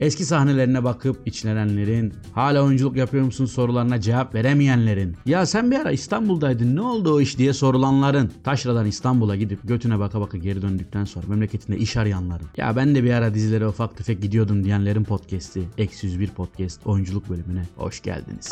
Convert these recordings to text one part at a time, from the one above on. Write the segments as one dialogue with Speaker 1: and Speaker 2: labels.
Speaker 1: Eski sahnelerine bakıp içlenenlerin, hala oyunculuk yapıyor musun sorularına cevap veremeyenlerin, ya sen bir ara İstanbul'daydın ne oldu o iş diye sorulanların, taşradan İstanbul'a gidip götüne baka baka geri döndükten sonra memleketinde iş arayanların, ya ben de bir ara dizilere ufak tefek gidiyordum diyenlerin podcast'i, Eksi 101 Podcast oyunculuk bölümüne hoş geldiniz.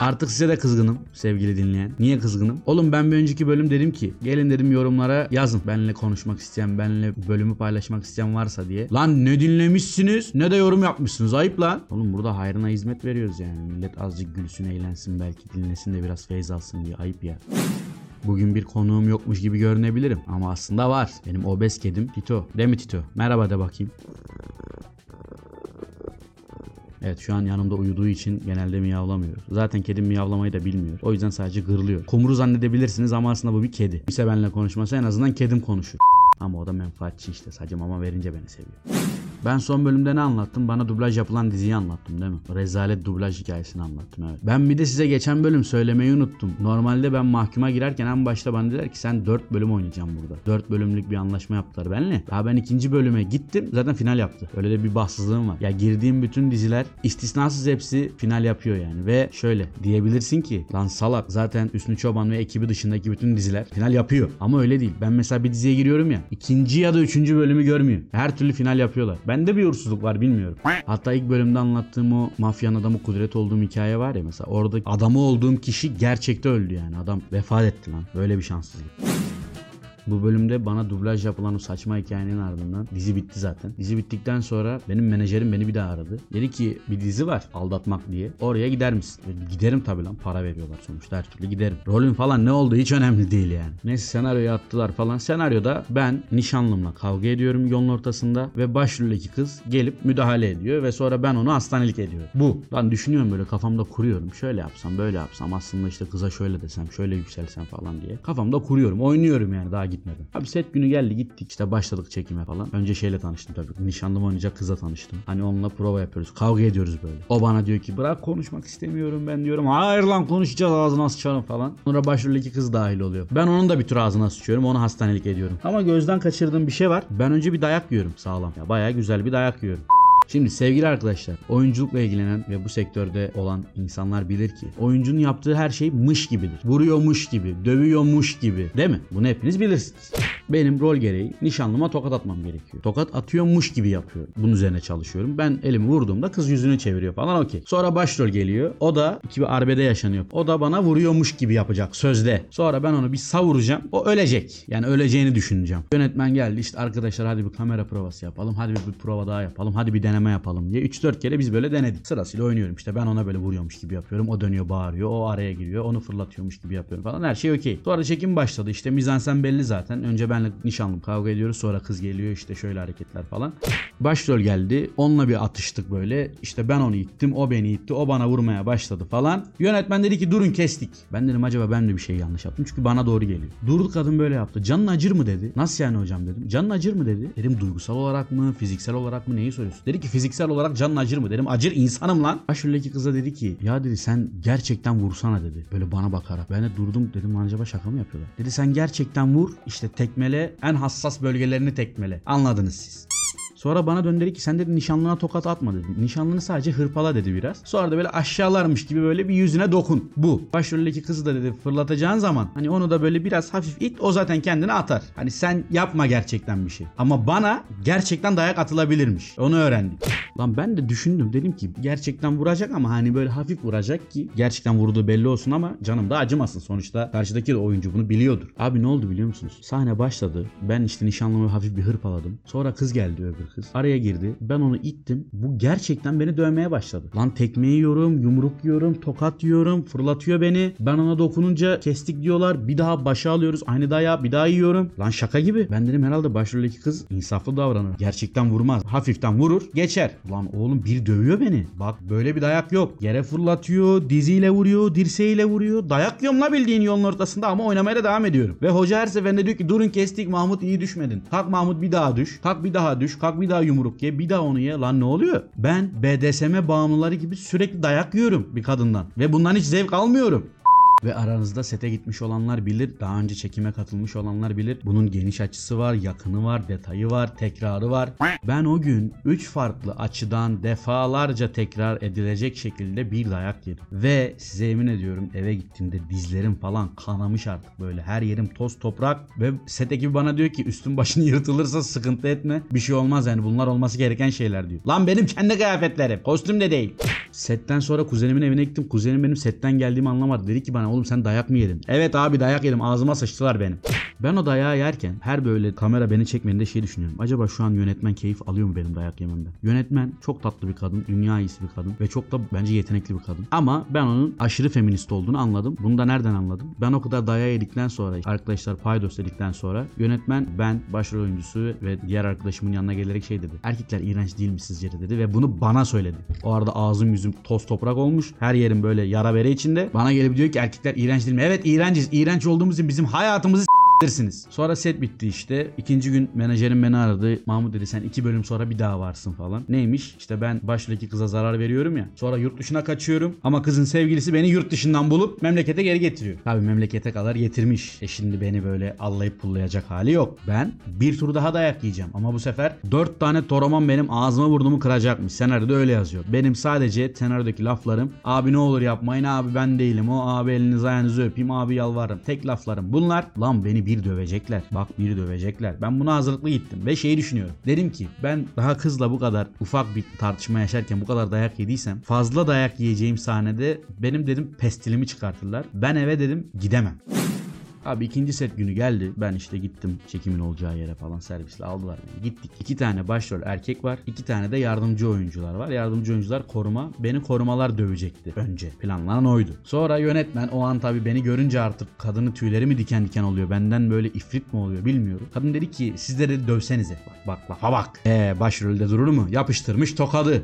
Speaker 1: Artık size de kızgınım sevgili dinleyen. Niye kızgınım? Oğlum ben bir önceki bölüm dedim ki gelin dedim yorumlara yazın. Benimle konuşmak isteyen, benimle bölümü paylaşmak isteyen varsa diye. Lan ne dinlemişsiniz ne de yorum yapmışsınız ayıp lan. Oğlum burada hayrına hizmet veriyoruz yani. Millet azıcık gülsün eğlensin belki dinlesin de biraz feyz alsın diye ayıp ya. Bugün bir konuğum yokmuş gibi görünebilirim ama aslında var. Benim obez kedim Tito. Değil mi Tito? Merhaba de bakayım. Evet şu an yanımda uyuduğu için genelde miyavlamıyor. Zaten kedim miyavlamayı da bilmiyor. O yüzden sadece gırlıyor. Kumru zannedebilirsiniz ama aslında bu bir kedi. Ise benimle konuşmasa en azından kedim konuşur. Ama o da menfaatçi işte. Sadece mama verince beni seviyor. Ben son bölümde ne anlattım? Bana dublaj yapılan diziyi anlattım değil mi? Rezalet dublaj hikayesini anlattım evet. Ben bir de size geçen bölüm söylemeyi unuttum. Normalde ben mahkuma girerken en başta bana dediler ki sen 4 bölüm oynayacaksın burada. 4 bölümlük bir anlaşma yaptılar benimle. Daha ben ikinci bölüme gittim zaten final yaptı. Öyle de bir bahtsızlığım var. Ya girdiğim bütün diziler istisnasız hepsi final yapıyor yani. Ve şöyle diyebilirsin ki lan salak zaten Hüsnü Çoban ve ekibi dışındaki bütün diziler final yapıyor. Ama öyle değil. Ben mesela bir diziye giriyorum ya ikinci ya da üçüncü bölümü görmüyor. Her türlü final yapıyorlar. Bende bir uğursuzluk var bilmiyorum. Hatta ilk bölümde anlattığım o mafyanın adamı kudret olduğum hikaye var ya mesela orada adamı olduğum kişi gerçekte öldü yani. Adam vefat etti lan. Böyle bir şanssızlık. Bu bölümde bana dublaj yapılan o saçma hikayenin ardından dizi bitti zaten. Dizi bittikten sonra benim menajerim beni bir daha aradı. Dedi ki bir dizi var aldatmak diye. Oraya gider misin? Dedim, giderim tabii lan para veriyorlar sonuçta her türlü giderim. Rolün falan ne olduğu hiç önemli değil yani. Neyse senaryoyu attılar falan. Senaryoda ben nişanlımla kavga ediyorum yolun ortasında ve başroldeki kız gelip müdahale ediyor ve sonra ben onu hastanelik ediyorum. Bu. Lan düşünüyorum böyle kafamda kuruyorum. Şöyle yapsam böyle yapsam aslında işte kıza şöyle desem şöyle yükselsem falan diye. Kafamda kuruyorum. Oynuyorum yani daha gitmeden. Abi set günü geldi gittik işte başladık çekime falan. Önce şeyle tanıştım tabii. Nişanlım oynayacak kızla tanıştım. Hani onunla prova yapıyoruz. Kavga ediyoruz böyle. O bana diyor ki bırak konuşmak istemiyorum ben diyorum. Hayır lan konuşacağız ağzına sıçarım falan. Sonra başroldeki kız dahil oluyor. Ben onun da bir tür ağzına sıçıyorum. Onu hastanelik ediyorum. Ama gözden kaçırdığım bir şey var. Ben önce bir dayak yiyorum sağlam. Ya bayağı güzel bir dayak yiyorum. Şimdi sevgili arkadaşlar, oyunculukla ilgilenen ve bu sektörde olan insanlar bilir ki oyuncunun yaptığı her şey mış gibidir. Vuruyormuş gibi, dövüyormuş gibi. Değil mi? Bunu hepiniz bilirsiniz. Benim rol gereği nişanlıma tokat atmam gerekiyor. Tokat atıyormuş gibi yapıyorum. Bunun üzerine çalışıyorum. Ben elimi vurduğumda kız yüzünü çeviriyor falan okey. Sonra başrol geliyor. O da iki bir arbede yaşanıyor. O da bana vuruyormuş gibi yapacak sözde. Sonra ben onu bir savuracağım. O ölecek. Yani öleceğini düşüneceğim. Yönetmen geldi işte arkadaşlar hadi bir kamera provası yapalım. Hadi bir, bir prova daha yapalım. Hadi bir deneme yapalım diye. 3-4 kere biz böyle denedik. Sırasıyla oynuyorum işte. Ben ona böyle vuruyormuş gibi yapıyorum. O dönüyor bağırıyor. O araya giriyor. Onu fırlatıyormuş gibi yapıyorum falan. Her şey okey. Sonra çekim başladı. İşte mizansen belli zaten. Önce benle nişanlım kavga ediyoruz. Sonra kız geliyor işte şöyle hareketler falan. Başrol geldi. Onunla bir atıştık böyle. İşte ben onu ittim. O beni itti. O bana vurmaya başladı falan. Yönetmen dedi ki durun kestik. Ben dedim acaba ben de bir şey yanlış yaptım. Çünkü bana doğru geliyor. Durdu kadın böyle yaptı. Canın acır mı dedi. Nasıl yani hocam dedim. Canın acır mı dedi. Dedim duygusal olarak mı fiziksel olarak mı neyi soruyorsun? Dedi ki fiziksel olarak canın acır mı dedim. Acır insanım lan. Başroldeki kıza dedi ki ya dedi sen gerçekten vursana dedi. Böyle bana bakarak. Ben de durdum dedim acaba şaka mı yapıyorlar? Dedi sen gerçekten vur işte tekmele en hassas bölgelerini tekmele. Anladınız siz. Sonra bana döndü dedi ki sen dedi nişanlına tokat atma dedi. Nişanlını sadece hırpala dedi biraz. Sonra da böyle aşağılarmış gibi böyle bir yüzüne dokun. Bu. Başroldeki kızı da dedi fırlatacağın zaman hani onu da böyle biraz hafif it o zaten kendini atar. Hani sen yapma gerçekten bir şey. Ama bana gerçekten dayak atılabilirmiş. Onu öğrendik. Lan ben de düşündüm dedim ki gerçekten vuracak ama hani böyle hafif vuracak ki gerçekten vurduğu belli olsun ama canım da acımasın. Sonuçta karşıdaki de oyuncu bunu biliyordur. Abi ne oldu biliyor musunuz? Sahne başladı. Ben işte nişanlımı hafif bir hırpaladım. Sonra kız geldi öbür kız. Araya girdi. Ben onu ittim. Bu gerçekten beni dövmeye başladı. Lan tekme yiyorum, yumruk yiyorum, tokat yiyorum, fırlatıyor beni. Ben ona dokununca kestik diyorlar. Bir daha başa alıyoruz. Aynı dayağı bir daha yiyorum. Lan şaka gibi. Ben dedim herhalde başroldeki kız insaflı davranır. Gerçekten vurmaz. Hafiften vurur, geçer. Lan oğlum bir dövüyor beni. Bak böyle bir dayak yok. Yere fırlatıyor, diziyle vuruyor, dirseğiyle vuruyor. Dayak yiyorum la bildiğin yolun ortasında ama oynamaya da devam ediyorum. Ve hoca her seferinde diyor ki durun kestik Mahmut iyi düşmedin. Kalk Mahmut bir daha düş. Kalk bir daha düş. Kalk bir daha yumruk ye. Bir daha onu ye. Lan ne oluyor? Ben BDSM bağımlıları gibi sürekli dayak yiyorum bir kadından. Ve bundan hiç zevk almıyorum. Ve aranızda sete gitmiş olanlar bilir, daha önce çekime katılmış olanlar bilir. Bunun geniş açısı var, yakını var, detayı var, tekrarı var. Ben o gün 3 farklı açıdan defalarca tekrar edilecek şekilde bir dayak yedim. Ve size emin ediyorum eve gittiğimde dizlerim falan kanamış artık böyle. Her yerim toz toprak ve set ekibi bana diyor ki üstün başın yırtılırsa sıkıntı etme. Bir şey olmaz yani bunlar olması gereken şeyler diyor. Lan benim kendi kıyafetlerim. Kostüm de değil. Setten sonra kuzenimin evine gittim. Kuzenim benim setten geldiğimi anlamadı. Dedi ki bana oğlum sen dayak mı yedin? Evet abi dayak yedim. Ağzıma sıçtılar benim. Ben o dayağı yerken her böyle kamera beni çekmediğinde şey düşünüyorum. Acaba şu an yönetmen keyif alıyor mu benim dayak yememden? Yönetmen çok tatlı bir kadın. Dünya iyisi bir kadın. Ve çok da bence yetenekli bir kadın. Ama ben onun aşırı feminist olduğunu anladım. Bunu da nereden anladım? Ben o kadar dayağı yedikten sonra arkadaşlar paydos dedikten sonra yönetmen ben başrol oyuncusu ve diğer arkadaşımın yanına gelerek şey dedi. Erkekler iğrenç değil mi sizce de?" dedi ve bunu bana söyledi. O arada ağzım yüzüm toz toprak olmuş. Her yerim böyle yara bere içinde. Bana gelip diyor ki erkekler iğrenç değil mi? Evet iğrenciz. İğrenç olduğumuz için bizim hayatımızı s**tirsiniz. Sonra set bitti işte. İkinci gün menajerim beni aradı. Mahmut dedi sen iki bölüm sonra bir daha varsın falan. Neymiş? İşte ben başroldeki kıza zarar veriyorum ya. Sonra yurt dışına kaçıyorum. Ama kızın sevgilisi beni yurt dışından bulup memlekete geri getiriyor. Tabii memlekete kadar getirmiş. E şimdi beni böyle allayıp pullayacak hali yok. Ben bir tur daha dayak yiyeceğim. Ama bu sefer dört tane toroman benim ağzıma burnumu kıracakmış. Senaryoda öyle yazıyor. Benim sadece senaryodaki laflarım abi ne olur yapmayın abi ben değilim o abi elinizi ayağınızı öpeyim abi yalvarırım. Tek laflarım bunlar. Lan bir dövecekler. Bak bir dövecekler. Ben buna hazırlıklı gittim ve şeyi düşünüyorum. Dedim ki ben daha kızla bu kadar ufak bir tartışma yaşarken bu kadar dayak yediysem fazla dayak yiyeceğim sahnede benim dedim pestilimi çıkartırlar. Ben eve dedim gidemem. Abi ikinci set günü geldi. Ben işte gittim çekimin olacağı yere falan servisle aldılar beni. Gittik. İki tane başrol erkek var. iki tane de yardımcı oyuncular var. Yardımcı oyuncular koruma. Beni korumalar dövecekti önce. Planlanan oydu. Sonra yönetmen o an tabii beni görünce artık kadının tüyleri mi diken diken oluyor. Benden böyle ifrit mi oluyor bilmiyorum. Kadın dedi ki sizleri de dövsenize. Bak bak lafa bak. Eee başrolde durur mu? Yapıştırmış tokadı.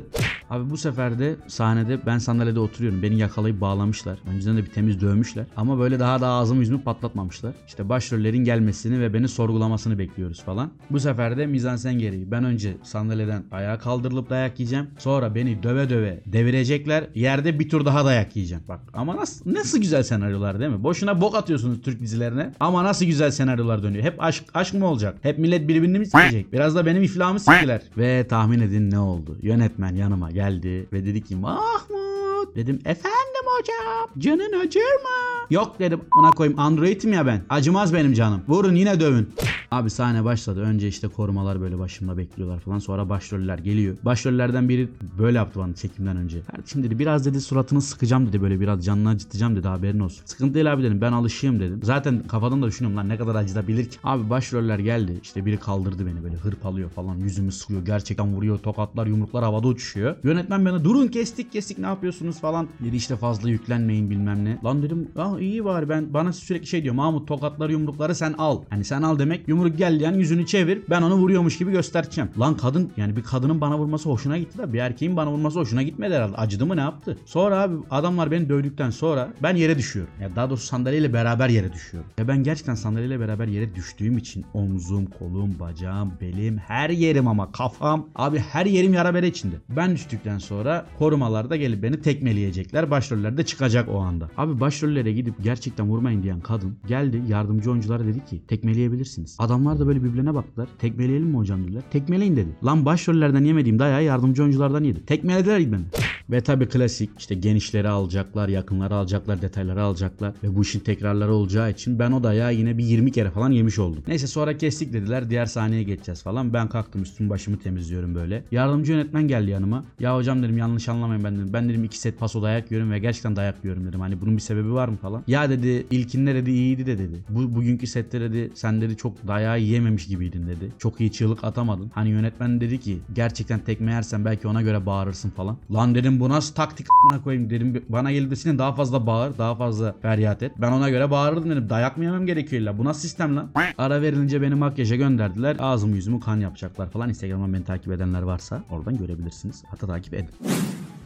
Speaker 1: Abi bu sefer de sahnede ben sandalyede oturuyorum. Beni yakalayıp bağlamışlar. Önceden de bir temiz dövmüşler. Ama böyle daha da ağzımı yüzümü patlatmamışlar. İşte başrollerin gelmesini ve beni sorgulamasını bekliyoruz falan. Bu sefer de mizansen gereği ben önce sandalyeden ayağa kaldırılıp dayak yiyeceğim. Sonra beni döve döve devirecekler. Yerde bir tur daha dayak yiyeceğim. Bak ama nasıl nasıl güzel senaryolar değil mi? Boşuna bok atıyorsunuz Türk dizilerine. Ama nasıl güzel senaryolar dönüyor. Hep aşk aşk mı olacak? Hep millet birbirini mi sikecek? Biraz da benim iflahımı siktiler. Ve tahmin edin ne oldu? Yönetmen yanıma geldi ve dedi ki Mahmut dedim efendim hocam canın acır mı? Yok dedim buna koyayım android'im ya ben. Acımaz benim canım. Vurun yine dövün. Abi sahne başladı. Önce işte korumalar böyle başımda bekliyorlar falan. Sonra başroller geliyor. Başrollerden biri böyle yaptı bana çekimden önce. Kardeşim dedi biraz dedi suratını sıkacağım dedi böyle biraz canını acıtacağım dedi haberin olsun. Sıkıntı değil abi dedim ben alışığım dedim. Zaten kafadan da düşünüyorum lan ne kadar acıtabilir ki. Abi başroller geldi. İşte biri kaldırdı beni böyle hırpalıyor falan. Yüzümü sıkıyor. Gerçekten vuruyor. Tokatlar yumruklar havada uçuşuyor. Yönetmen bana durun kestik kestik ne yapıyorsunuz falan. Dedi işte fazla yüklenmeyin bilmem ne. Lan dedim ya iyi var ben bana sürekli şey diyor. Mahmut tokatları yumrukları sen al. Hani sen al demek yumruk gel yani yüzünü çevir. Ben onu vuruyormuş gibi göstereceğim. Lan kadın yani bir kadının bana vurması hoşuna gitti da bir erkeğin bana vurması hoşuna gitmedi herhalde. Acıdı mı ne yaptı? Sonra abi adamlar beni dövdükten sonra ben yere düşüyorum. Ya daha doğrusu sandalyeyle beraber yere düşüyorum. Ya ben gerçekten sandalyeyle beraber yere düştüğüm için omzum, kolum, bacağım, belim, her yerim ama kafam abi her yerim yara bere içinde. Ben düştükten sonra korumalar da gelip beni tekmeleyecekler. Başroller de çıkacak o anda. Abi başrollere gidip gerçekten vurmayın diyen kadın geldi yardımcı oyunculara dedi ki tekmeleyebilirsiniz. Adamlar da böyle birbirine baktılar. Tekmeleyelim mi hocam dediler. Tekmeleyin dedi. Lan başrollerden yemediğim dayağı yardımcı oyunculardan yedim. Tekmelediler beni. Ve tabi klasik işte genişleri alacaklar, yakınları alacaklar, detayları alacaklar ve bu işin tekrarları olacağı için ben o dayağı yine bir 20 kere falan yemiş oldum. Neyse sonra kestik dediler diğer sahneye geçeceğiz falan. Ben kalktım üstüm başımı temizliyorum böyle. Yardımcı yönetmen geldi yanıma. Ya hocam dedim yanlış anlamayın ben dedim. Ben dedim iki set paso dayak yiyorum ve gerçekten dayak yiyorum dedim. Hani bunun bir sebebi var mı falan. Ya dedi ilkinde dedi iyiydi de dedi. Bu bugünkü sette dedi sen dedi çok dayağı yiyememiş gibiydin dedi. Çok iyi çığlık atamadın. Hani yönetmen dedi ki gerçekten tekme yersen belki ona göre bağırırsın falan. Lan dedim bu nasıl taktik a**ına koyayım dedim. Bana gelip desin daha fazla bağır, daha fazla feryat et. Ben ona göre bağırırdım dedim. Dayak mı yemem gerekiyor illa. Bu nasıl sistem lan? Ara verilince beni makyaja gönderdiler. Ağzımı yüzümü kan yapacaklar falan. Instagram'dan beni takip edenler varsa oradan görebilirsiniz. Hatta takip edin.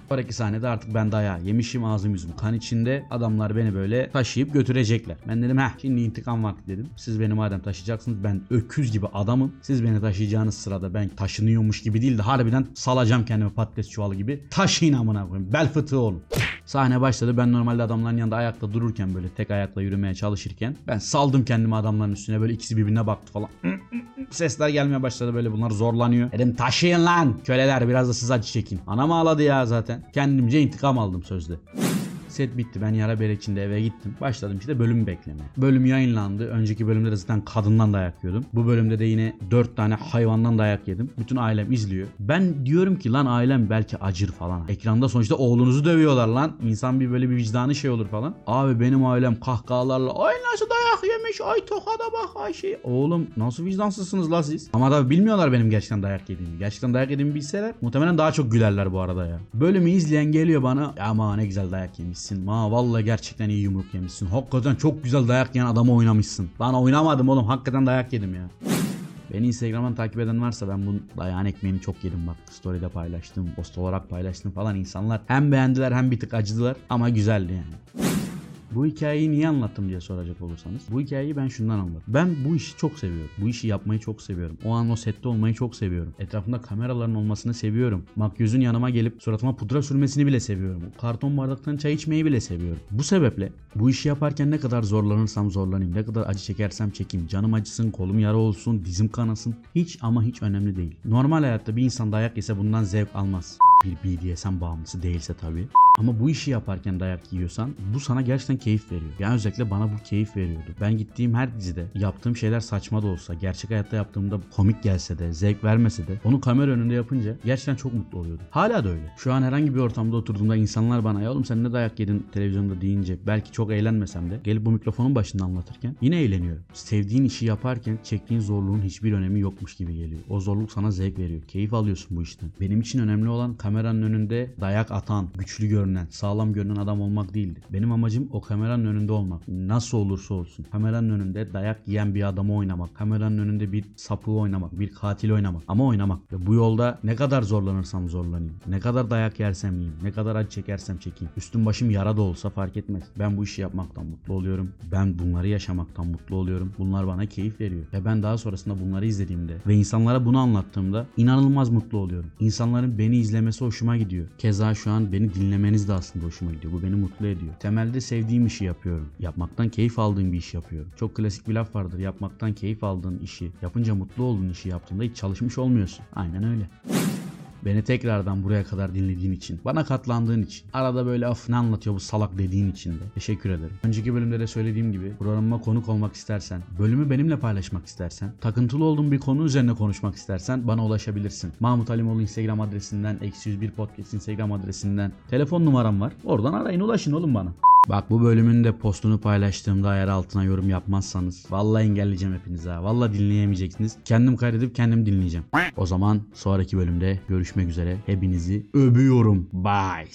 Speaker 1: Sonraki sahnede artık ben dayağı yemişim ağzım yüzüm kan içinde. Adamlar beni böyle taşıyıp götürecekler. Ben dedim heh şimdi intikam vakti dedim. Siz beni madem taşıyacaksınız ben öküz gibi adamım. Siz beni taşıyacağınız sırada ben taşınıyormuş gibi değil de harbiden salacağım kendimi patates çuvalı gibi. Taşıyın amına koyayım. Bel fıtığı olun. Sahne başladı. Ben normalde adamların yanında ayakta dururken böyle tek ayakla yürümeye çalışırken ben saldım kendimi adamların üstüne böyle ikisi birbirine baktı falan. Sesler gelmeye başladı böyle bunlar zorlanıyor. Dedim taşıyın lan köleler biraz da siz acı çekin. Anam ağladı ya zaten. Kendimce intikam aldım sözde. Set bitti. Ben yara bere içinde eve gittim. Başladım işte bölüm beklemeye. Bölüm yayınlandı. Önceki bölümde de zaten kadından dayak yiyordum. Bu bölümde de yine 4 tane hayvandan dayak yedim. Bütün ailem izliyor. Ben diyorum ki lan ailem belki acır falan. Ekranda sonuçta oğlunuzu dövüyorlar lan. İnsan bir böyle bir vicdanı şey olur falan. Abi benim ailem kahkahalarla ay nasıl dayak yemiş ay tokada bak ay şey. Oğlum nasıl vicdansızsınız la siz? Ama tabii bilmiyorlar benim gerçekten dayak yediğimi. Gerçekten dayak yediğimi bilseler muhtemelen daha çok gülerler bu arada ya. Bölümü izleyen geliyor bana ama ne güzel dayak yemişsin. Ma vallahi gerçekten iyi yumruk yemişsin. Hakikaten çok güzel dayak yiyen adamı oynamışsın. Lan oynamadım oğlum hakikaten dayak yedim ya. Beni Instagram'dan takip eden varsa ben bu dayağın ekmeğini çok yedim bak. Story'de paylaştım, post olarak paylaştım falan insanlar. Hem beğendiler hem bir tık acıdılar ama güzeldi yani. Bu hikayeyi niye anlattım diye soracak olursanız. Bu hikayeyi ben şundan anlattım. Ben bu işi çok seviyorum. Bu işi yapmayı çok seviyorum. O an o sette olmayı çok seviyorum. Etrafımda kameraların olmasını seviyorum. Makyözün yanıma gelip suratıma pudra sürmesini bile seviyorum. Karton bardaktan çay içmeyi bile seviyorum. Bu sebeple bu işi yaparken ne kadar zorlanırsam zorlanayım, ne kadar acı çekersem çekeyim, canım acısın, kolum yara olsun, dizim kanasın. Hiç ama hiç önemli değil. Normal hayatta bir insan dayak yese bundan zevk almaz. Bir BDSM bağımlısı değilse tabii. Ama bu işi yaparken dayak yiyorsan bu sana gerçekten keyif veriyor. Yani özellikle bana bu keyif veriyordu. Ben gittiğim her dizide yaptığım şeyler saçma da olsa, gerçek hayatta yaptığımda komik gelse de, zevk vermese de onu kamera önünde yapınca gerçekten çok mutlu oluyordum. Hala da öyle. Şu an herhangi bir ortamda oturduğumda insanlar bana ya oğlum sen ne dayak yedin televizyonda deyince belki çok eğlenmesem de gelip bu mikrofonun başında anlatırken yine eğleniyorum. Sevdiğin işi yaparken çektiğin zorluğun hiçbir önemi yokmuş gibi geliyor. O zorluk sana zevk veriyor. Keyif alıyorsun bu işten. Benim için önemli olan kameranın önünde dayak atan, güçlü görünen, sağlam görünen adam olmak değildi. Benim amacım o kameranın önünde olmak. Nasıl olursa olsun. Kameranın önünde dayak yiyen bir adamı oynamak. Kameranın önünde bir sapığı oynamak. Bir katil oynamak. Ama oynamak. Ve bu yolda ne kadar zorlanırsam zorlanayım. Ne kadar dayak yersem yiyeyim. Ne kadar acı çekersem çekeyim. Üstüm başım yara da olsa fark etmez. Ben bu işi yapmaktan mutlu oluyorum. Ben bunları yaşamaktan mutlu oluyorum. Bunlar bana keyif veriyor. Ve ben daha sonrasında bunları izlediğimde ve insanlara bunu anlattığımda inanılmaz mutlu oluyorum. İnsanların beni izlemesi hoşuma gidiyor. Keza şu an beni dinlemeniz de aslında hoşuma gidiyor. Bu beni mutlu ediyor. Temelde sevdiğim işi yapıyorum. Yapmaktan keyif aldığım bir iş yapıyorum. Çok klasik bir laf vardır. Yapmaktan keyif aldığın işi, yapınca mutlu olduğun işi yaptığında hiç çalışmış olmuyorsun. Aynen öyle. Beni tekrardan buraya kadar dinlediğin için, bana katlandığın için, arada böyle af ne anlatıyor bu salak dediğin için de teşekkür ederim. Önceki bölümde de söylediğim gibi programıma konuk olmak istersen, bölümü benimle paylaşmak istersen, takıntılı olduğun bir konu üzerine konuşmak istersen bana ulaşabilirsin. Mahmut Alimoğlu Instagram adresinden, eksi 101 podcast Instagram adresinden, telefon numaram var. Oradan arayın ulaşın oğlum bana. Bak bu bölümün de postunu paylaştığımda eğer altına yorum yapmazsanız vallahi engelleyeceğim hepinizi ha. Vallahi dinleyemeyeceksiniz. Kendim kaydedip kendim dinleyeceğim. O zaman sonraki bölümde görüşmek üzere. Hepinizi öpüyorum. Bye.